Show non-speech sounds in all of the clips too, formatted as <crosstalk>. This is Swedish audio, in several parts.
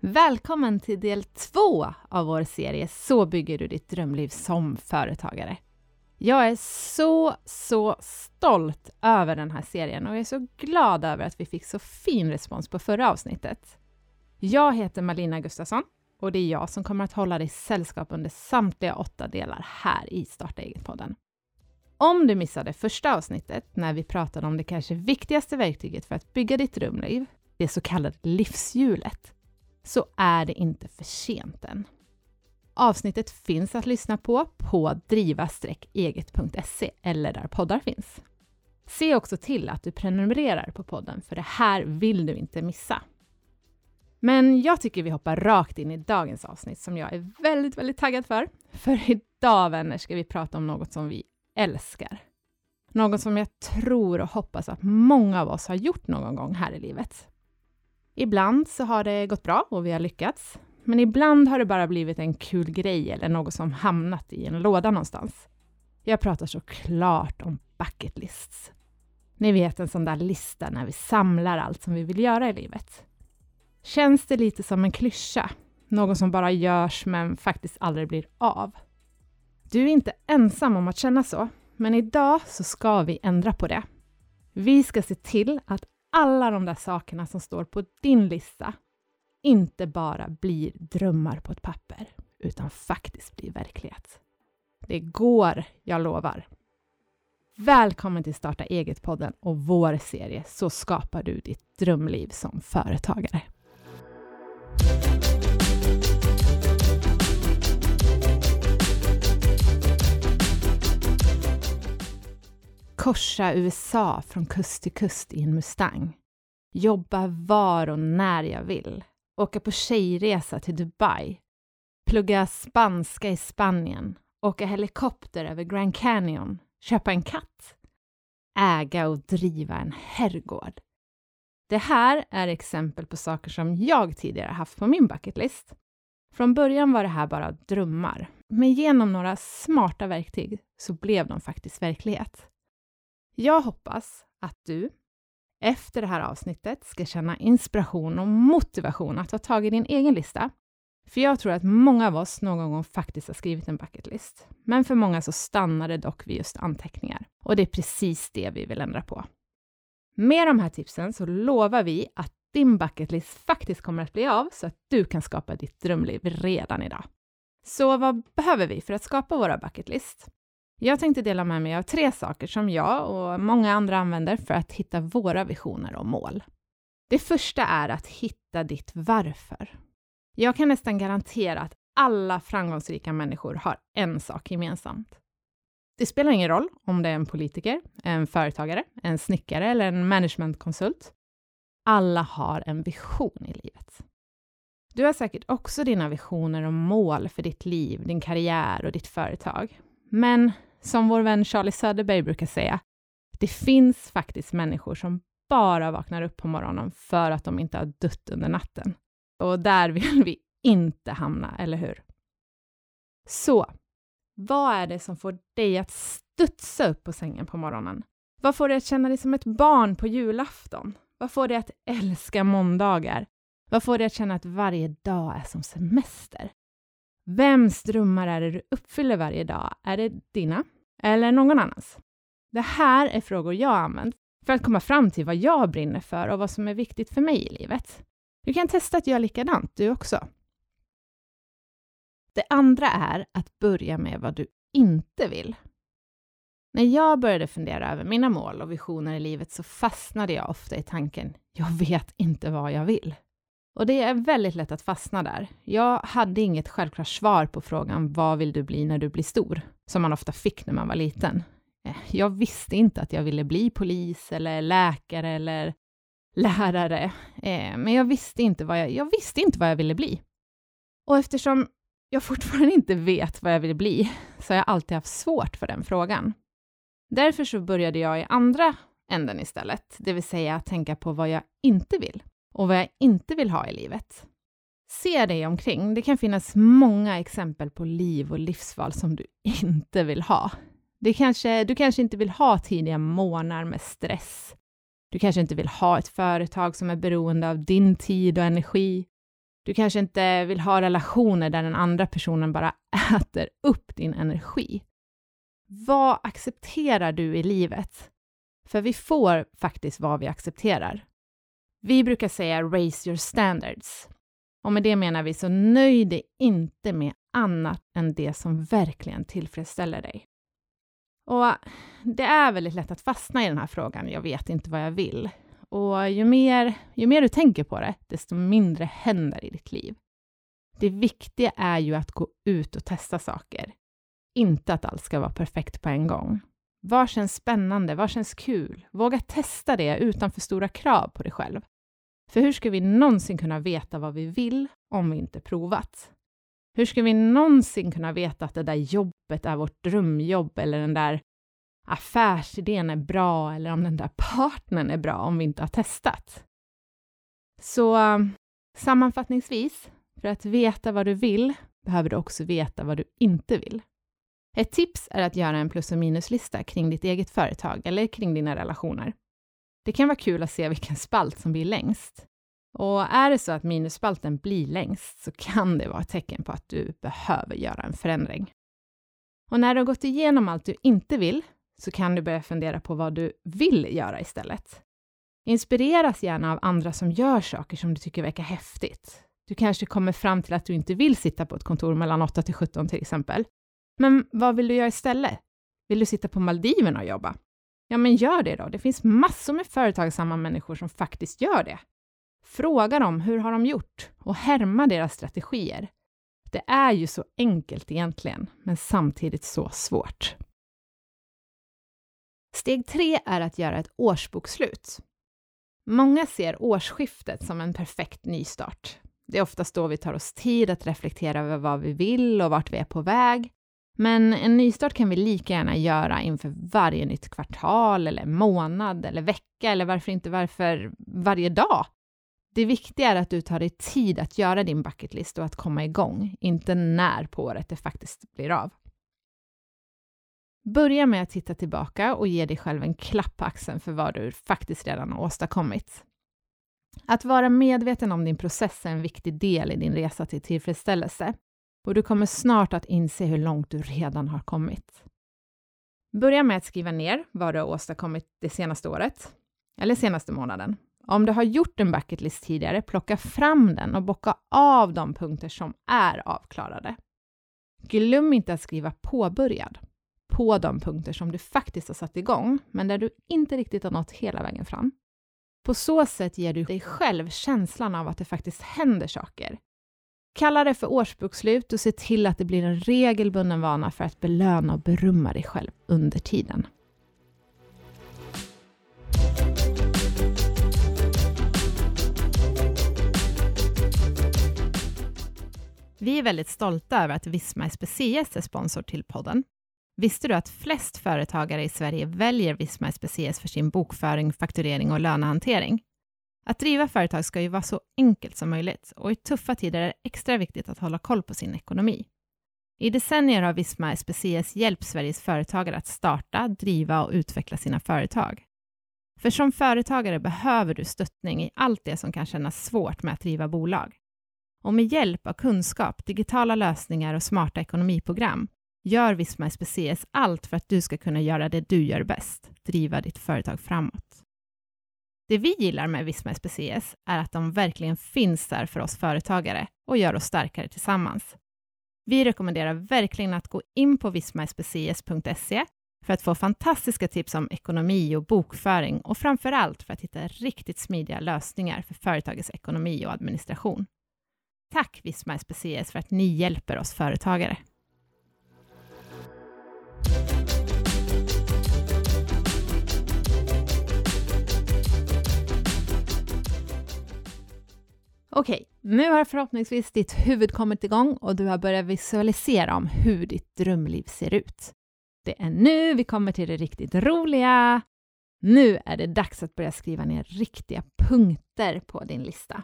Välkommen till del två av vår serie Så bygger du ditt drömliv som företagare. Jag är så, så stolt över den här serien och jag är så glad över att vi fick så fin respons på förra avsnittet. Jag heter Malina Gustafsson och det är jag som kommer att hålla dig sällskap under samtliga åtta delar här i Starta eget-podden. Om du missade första avsnittet när vi pratade om det kanske viktigaste verktyget för att bygga ditt drömliv, det så kallade livshjulet, så är det inte för sent än. Avsnittet finns att lyssna på på driva-eget.se eller där poddar finns. Se också till att du prenumererar på podden, för det här vill du inte missa. Men jag tycker vi hoppar rakt in i dagens avsnitt som jag är väldigt, väldigt taggad för. För idag, vänner, ska vi prata om något som vi älskar. Något som jag tror och hoppas att många av oss har gjort någon gång här i livet. Ibland så har det gått bra och vi har lyckats, men ibland har det bara blivit en kul grej eller något som hamnat i en låda någonstans. Jag pratar såklart om bucket lists. Ni vet en sån där lista när vi samlar allt som vi vill göra i livet. Känns det lite som en klyscha? Något som bara görs men faktiskt aldrig blir av. Du är inte ensam om att känna så, men idag så ska vi ändra på det. Vi ska se till att alla de där sakerna som står på din lista inte bara blir drömmar på ett papper, utan faktiskt blir verklighet. Det går, jag lovar. Välkommen till Starta eget-podden och vår serie Så skapar du ditt drömliv som företagare. Korsa USA från kust till kust i en Mustang. Jobba var och när jag vill. Åka på tjejresa till Dubai. Plugga spanska i Spanien. Åka helikopter över Grand Canyon. Köpa en katt. Äga och driva en herrgård. Det här är exempel på saker som jag tidigare haft på min bucketlist. Från början var det här bara drömmar, men genom några smarta verktyg så blev de faktiskt verklighet. Jag hoppas att du efter det här avsnittet ska känna inspiration och motivation att ta tag i din egen lista. För jag tror att många av oss någon gång faktiskt har skrivit en bucketlist. Men för många så stannar det dock vid just anteckningar. Och det är precis det vi vill ändra på. Med de här tipsen så lovar vi att din bucketlist faktiskt kommer att bli av så att du kan skapa ditt drömliv redan idag. Så vad behöver vi för att skapa våra bucketlist? Jag tänkte dela med mig av tre saker som jag och många andra använder för att hitta våra visioner och mål. Det första är att hitta ditt varför. Jag kan nästan garantera att alla framgångsrika människor har en sak gemensamt. Det spelar ingen roll om det är en politiker, en företagare, en snickare eller en managementkonsult. Alla har en vision i livet. Du har säkert också dina visioner och mål för ditt liv, din karriär och ditt företag. Men som vår vän Charlie Söderberg brukar säga, det finns faktiskt människor som bara vaknar upp på morgonen för att de inte har dött under natten. Och där vill vi inte hamna, eller hur? Så, vad är det som får dig att studsa upp på sängen på morgonen? Vad får dig att känna dig som ett barn på julafton? Vad får dig att älska måndagar? Vad får dig att känna att varje dag är som semester? Vems drömmar är det du uppfyller varje dag? Är det dina eller någon annans? Det här är frågor jag använt för att komma fram till vad jag brinner för och vad som är viktigt för mig i livet. Du kan testa att göra likadant du också. Det andra är att börja med vad du inte vill. När jag började fundera över mina mål och visioner i livet så fastnade jag ofta i tanken, jag vet inte vad jag vill. Och det är väldigt lätt att fastna där. Jag hade inget självklart svar på frågan vad vill du bli när du blir stor? Som man ofta fick när man var liten. Eh, jag visste inte att jag ville bli polis eller läkare eller lärare, eh, men jag visste, inte vad jag, jag visste inte vad jag ville bli. Och eftersom jag fortfarande inte vet vad jag vill bli, så har jag alltid haft svårt för den frågan. Därför så började jag i andra änden istället, det vill säga tänka på vad jag inte vill och vad jag inte vill ha i livet. Se dig omkring. Det kan finnas många exempel på liv och livsval som du <laughs> inte vill ha. Det kanske, du kanske inte vill ha tidiga månader med stress. Du kanske inte vill ha ett företag som är beroende av din tid och energi. Du kanske inte vill ha relationer där den andra personen bara <laughs> äter upp din energi. Vad accepterar du i livet? För vi får faktiskt vad vi accepterar. Vi brukar säga raise your standards. Och med det menar vi så nöj dig inte med annat än det som verkligen tillfredsställer dig. Och det är väldigt lätt att fastna i den här frågan, jag vet inte vad jag vill. Och ju mer, ju mer du tänker på det, desto mindre händer i ditt liv. Det viktiga är ju att gå ut och testa saker. Inte att allt ska vara perfekt på en gång. Vad känns spännande? Vad känns kul? Våga testa det utan för stora krav på dig själv. För hur ska vi någonsin kunna veta vad vi vill om vi inte provat? Hur ska vi någonsin kunna veta att det där jobbet är vårt drömjobb eller den där affärsidén är bra eller om den där partnern är bra om vi inte har testat? Så um, sammanfattningsvis, för att veta vad du vill behöver du också veta vad du inte vill. Ett tips är att göra en plus och minuslista kring ditt eget företag eller kring dina relationer. Det kan vara kul att se vilken spalt som blir längst. Och är det så att minusspalten blir längst så kan det vara ett tecken på att du behöver göra en förändring. Och när du har gått igenom allt du inte vill så kan du börja fundera på vad du vill göra istället. Inspireras gärna av andra som gör saker som du tycker verkar häftigt. Du kanske kommer fram till att du inte vill sitta på ett kontor mellan 8 till 17 till exempel. Men vad vill du göra istället? Vill du sitta på Maldiverna och jobba? Ja, men gör det då. Det finns massor med företagsamma människor som faktiskt gör det. Fråga dem hur har de gjort och härma deras strategier. Det är ju så enkelt egentligen, men samtidigt så svårt. Steg tre är att göra ett årsbokslut. Många ser årsskiftet som en perfekt nystart. Det är oftast då vi tar oss tid att reflektera över vad vi vill och vart vi är på väg. Men en nystart kan vi lika gärna göra inför varje nytt kvartal eller månad eller vecka eller varför inte varför varje dag. Det viktiga är att du tar dig tid att göra din bucketlist och att komma igång, inte när på året det faktiskt blir av. Börja med att titta tillbaka och ge dig själv en klapp på axeln för vad du faktiskt redan har åstadkommit. Att vara medveten om din process är en viktig del i din resa till tillfredsställelse och du kommer snart att inse hur långt du redan har kommit. Börja med att skriva ner vad du har åstadkommit det senaste året eller senaste månaden. Om du har gjort en bucketlist tidigare, plocka fram den och bocka av de punkter som är avklarade. Glöm inte att skriva påbörjad på de punkter som du faktiskt har satt igång, men där du inte riktigt har nått hela vägen fram. På så sätt ger du dig själv känslan av att det faktiskt händer saker. Kalla det för årsbokslut och se till att det blir en regelbunden vana för att belöna och berömma dig själv under tiden. Vi är väldigt stolta över att Visma SPCS är sponsor till podden. Visste du att flest företagare i Sverige väljer Visma SPCS för sin bokföring, fakturering och lönehantering? Att driva företag ska ju vara så enkelt som möjligt och i tuffa tider är det extra viktigt att hålla koll på sin ekonomi. I decennier har Visma SPCS hjälpt Sveriges företagare att starta, driva och utveckla sina företag. För som företagare behöver du stöttning i allt det som kan kännas svårt med att driva bolag. Och med hjälp av kunskap, digitala lösningar och smarta ekonomiprogram gör Visma SPCS allt för att du ska kunna göra det du gör bäst, driva ditt företag framåt. Det vi gillar med Visma SPCS är att de verkligen finns där för oss företagare och gör oss starkare tillsammans. Vi rekommenderar verkligen att gå in på vismaspcs.se för att få fantastiska tips om ekonomi och bokföring och framför allt för att hitta riktigt smidiga lösningar för företagets ekonomi och administration. Tack Visma SPCS för att ni hjälper oss företagare. Okej, nu har förhoppningsvis ditt huvud kommit igång och du har börjat visualisera om hur ditt drömliv ser ut. Det är nu vi kommer till det riktigt roliga. Nu är det dags att börja skriva ner riktiga punkter på din lista.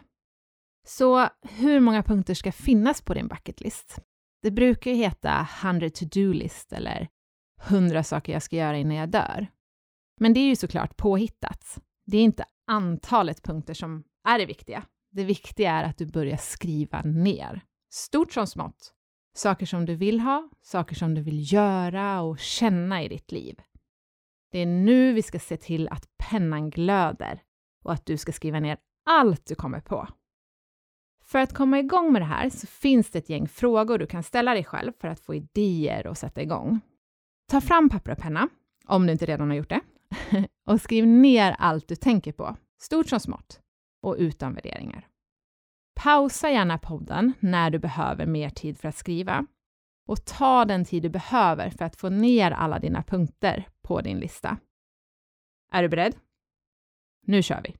Så hur många punkter ska finnas på din bucketlist? Det brukar ju heta 100 to-do-list eller 100 saker jag ska göra innan jag dör. Men det är ju såklart påhittat. Det är inte antalet punkter som är det viktiga. Det viktiga är att du börjar skriva ner. Stort som smått. Saker som du vill ha, saker som du vill göra och känna i ditt liv. Det är nu vi ska se till att pennan glöder och att du ska skriva ner allt du kommer på. För att komma igång med det här så finns det ett gäng frågor du kan ställa dig själv för att få idéer och sätta igång. Ta fram papper och penna, om du inte redan har gjort det, <laughs> och skriv ner allt du tänker på, stort som smått, och utan värderingar. Pausa gärna podden när du behöver mer tid för att skriva och ta den tid du behöver för att få ner alla dina punkter på din lista. Är du beredd? Nu kör vi!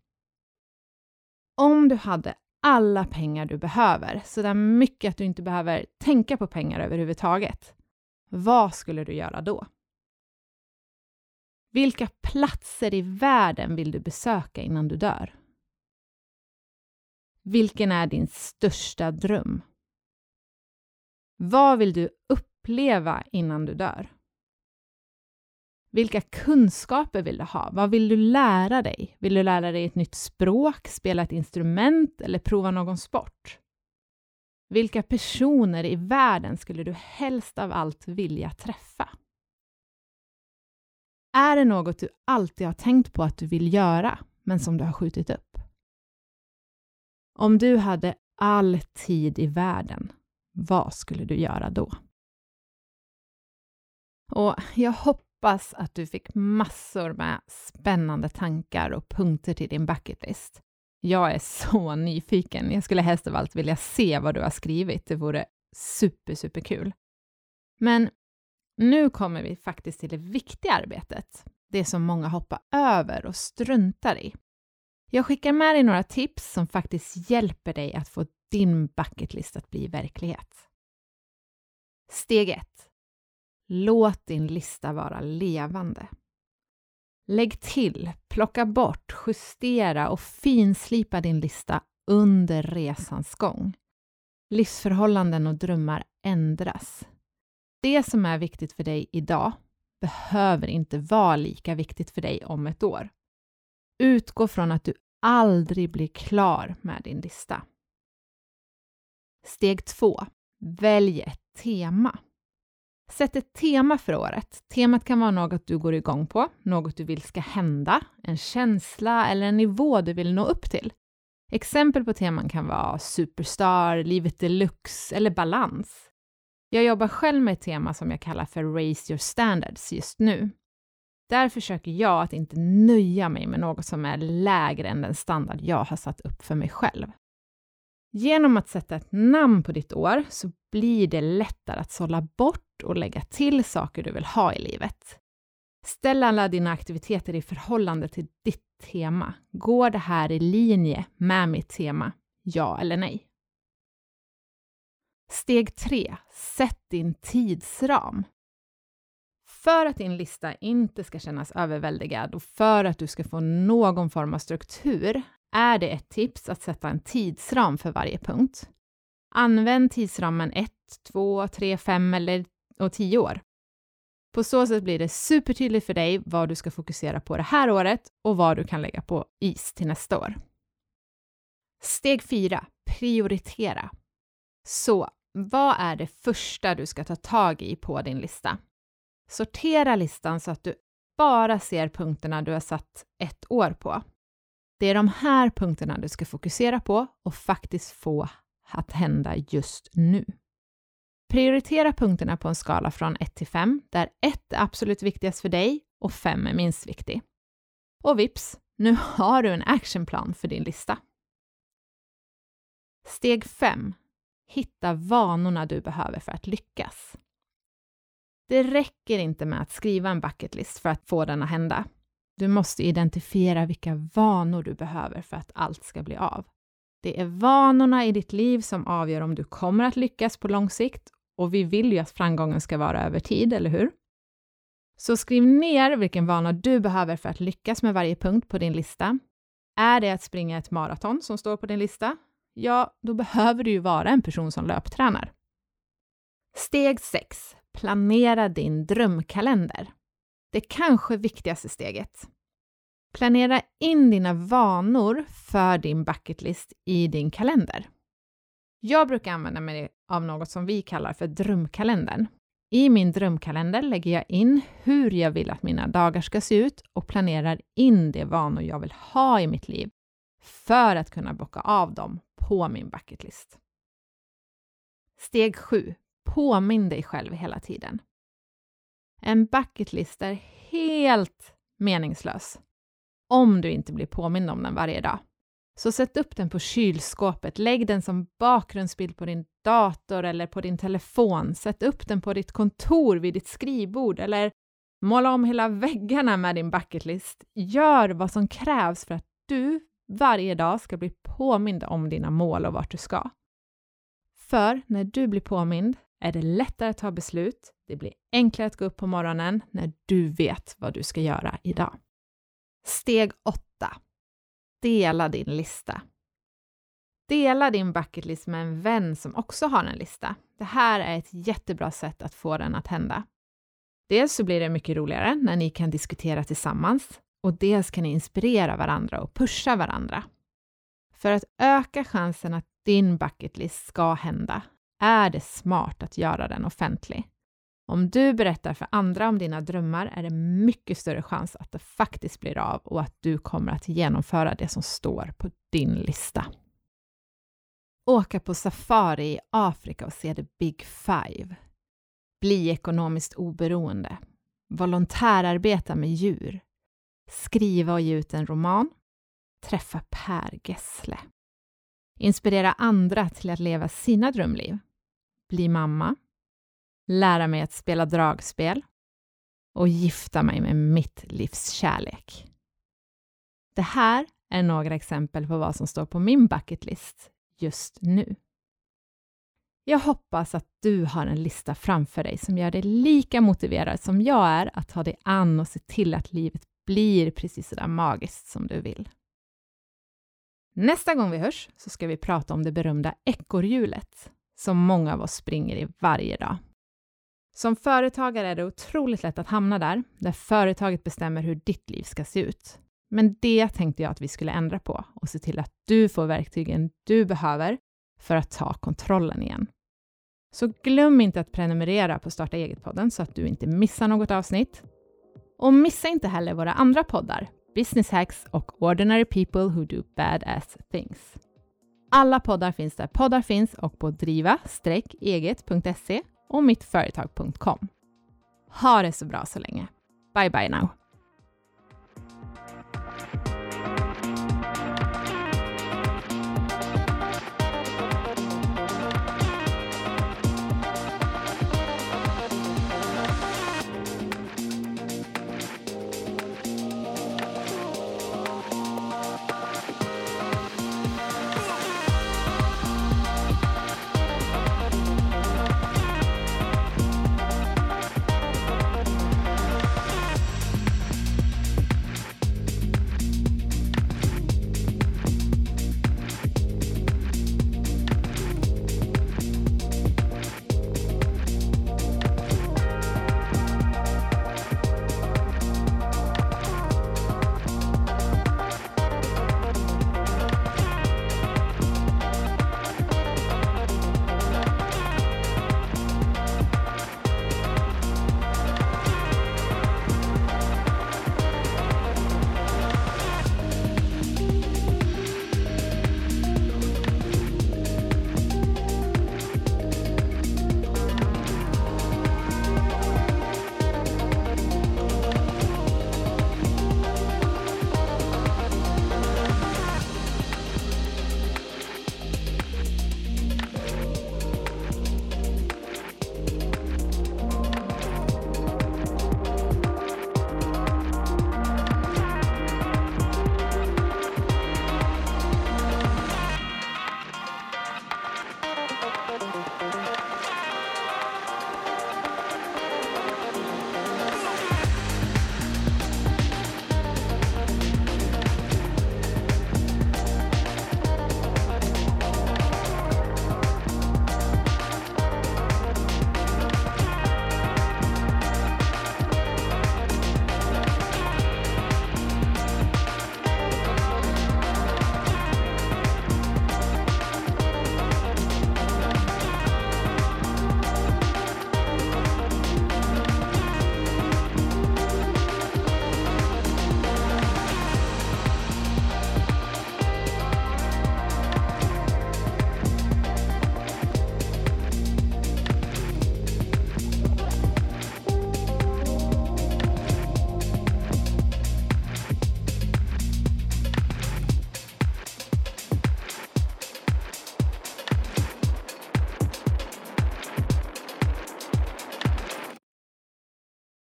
Om du hade alla pengar du behöver, så där mycket att du inte behöver tänka på pengar överhuvudtaget, vad skulle du göra då? Vilka platser i världen vill du besöka innan du dör? Vilken är din största dröm? Vad vill du uppleva innan du dör? Vilka kunskaper vill du ha? Vad vill du lära dig? Vill du lära dig ett nytt språk, spela ett instrument eller prova någon sport? Vilka personer i världen skulle du helst av allt vilja träffa? Är det något du alltid har tänkt på att du vill göra, men som du har skjutit upp? Om du hade all tid i världen, vad skulle du göra då? Och jag hoppas att du fick massor med spännande tankar och punkter till din bucketlist. Jag är så nyfiken. Jag skulle helst av allt vilja se vad du har skrivit. Det vore super, super kul. Men nu kommer vi faktiskt till det viktiga arbetet. Det som många hoppar över och struntar i. Jag skickar med dig några tips som faktiskt hjälper dig att få din bucketlist att bli verklighet. Steg 1. Låt din lista vara levande. Lägg till, plocka bort, justera och finslipa din lista under resans gång. Livsförhållanden och drömmar ändras. Det som är viktigt för dig idag behöver inte vara lika viktigt för dig om ett år. Utgå från att du aldrig blir klar med din lista. Steg 2. Välj ett tema. Sätt ett tema för året. Temat kan vara något du går igång på, något du vill ska hända, en känsla eller en nivå du vill nå upp till. Exempel på teman kan vara superstar, livet deluxe eller balans. Jag jobbar själv med ett tema som jag kallar för Raise your standards just nu. Där försöker jag att inte nöja mig med något som är lägre än den standard jag har satt upp för mig själv. Genom att sätta ett namn på ditt år så blir det lättare att sålla bort och lägga till saker du vill ha i livet. Ställ alla dina aktiviteter i förhållande till ditt tema. Går det här i linje med mitt tema? Ja eller nej? Steg 3. Sätt din tidsram. För att din lista inte ska kännas överväldigad och för att du ska få någon form av struktur är det ett tips att sätta en tidsram för varje punkt. Använd tidsramen 1, 2, 3, 5 eller och 10 år. På så sätt blir det supertydligt för dig vad du ska fokusera på det här året och vad du kan lägga på is till nästa år. Steg 4. Prioritera. Så, vad är det första du ska ta tag i på din lista? Sortera listan så att du bara ser punkterna du har satt ett år på. Det är de här punkterna du ska fokusera på och faktiskt få att hända just nu. Prioritera punkterna på en skala från 1 till 5, där 1 är absolut viktigast för dig och 5 är minst viktig. Och vips, nu har du en actionplan för din lista. Steg 5. Hitta vanorna du behöver för att lyckas. Det räcker inte med att skriva en bucketlist för att få den att hända. Du måste identifiera vilka vanor du behöver för att allt ska bli av. Det är vanorna i ditt liv som avgör om du kommer att lyckas på lång sikt och vi vill ju att framgången ska vara över tid, eller hur? Så skriv ner vilken vana du behöver för att lyckas med varje punkt på din lista. Är det att springa ett maraton som står på din lista? Ja, då behöver du ju vara en person som löptränar. Steg 6. Planera din drömkalender. Det kanske viktigaste steget. Planera in dina vanor för din bucketlist i din kalender. Jag brukar använda mig av något som vi kallar för drömkalendern. I min drömkalender lägger jag in hur jag vill att mina dagar ska se ut och planerar in de vanor jag vill ha i mitt liv för att kunna bocka av dem på min bucketlist. Steg 7. Påminn dig själv hela tiden. En bucketlist är helt meningslös om du inte blir påmind om den varje dag. Så sätt upp den på kylskåpet, lägg den som bakgrundsbild på din dator eller på din telefon, sätt upp den på ditt kontor vid ditt skrivbord eller måla om hela väggarna med din bucketlist. Gör vad som krävs för att du varje dag ska bli påmind om dina mål och vart du ska. För när du blir påmind är det lättare att ta beslut, det blir enklare att gå upp på morgonen när du vet vad du ska göra idag. Steg 8. Dela din lista. Dela din bucketlist med en vän som också har en lista. Det här är ett jättebra sätt att få den att hända. Dels så blir det mycket roligare när ni kan diskutera tillsammans och dels kan ni inspirera varandra och pusha varandra. För att öka chansen att din bucketlist ska hända är det smart att göra den offentlig. Om du berättar för andra om dina drömmar är det mycket större chans att det faktiskt blir av och att du kommer att genomföra det som står på din lista. Åka på safari i Afrika och se the big five. Bli ekonomiskt oberoende. Volontärarbeta med djur. Skriva och ge ut en roman. Träffa Per Gessle. Inspirera andra till att leva sina drömliv. Bli mamma lära mig att spela dragspel och gifta mig med mitt livs kärlek. Det här är några exempel på vad som står på min bucketlist just nu. Jag hoppas att du har en lista framför dig som gör dig lika motiverad som jag är att ta dig an och se till att livet blir precis så där magiskt som du vill. Nästa gång vi hörs så ska vi prata om det berömda ekorrhjulet som många av oss springer i varje dag. Som företagare är det otroligt lätt att hamna där, där företaget bestämmer hur ditt liv ska se ut. Men det tänkte jag att vi skulle ändra på och se till att du får verktygen du behöver för att ta kontrollen igen. Så glöm inte att prenumerera på Starta eget-podden så att du inte missar något avsnitt. Och missa inte heller våra andra poddar, Business Hacks och Ordinary People Who Do Badass Things. Alla poddar finns där poddar finns och på driva-eget.se och mittföretag.com. Ha det så bra så länge. Bye bye now!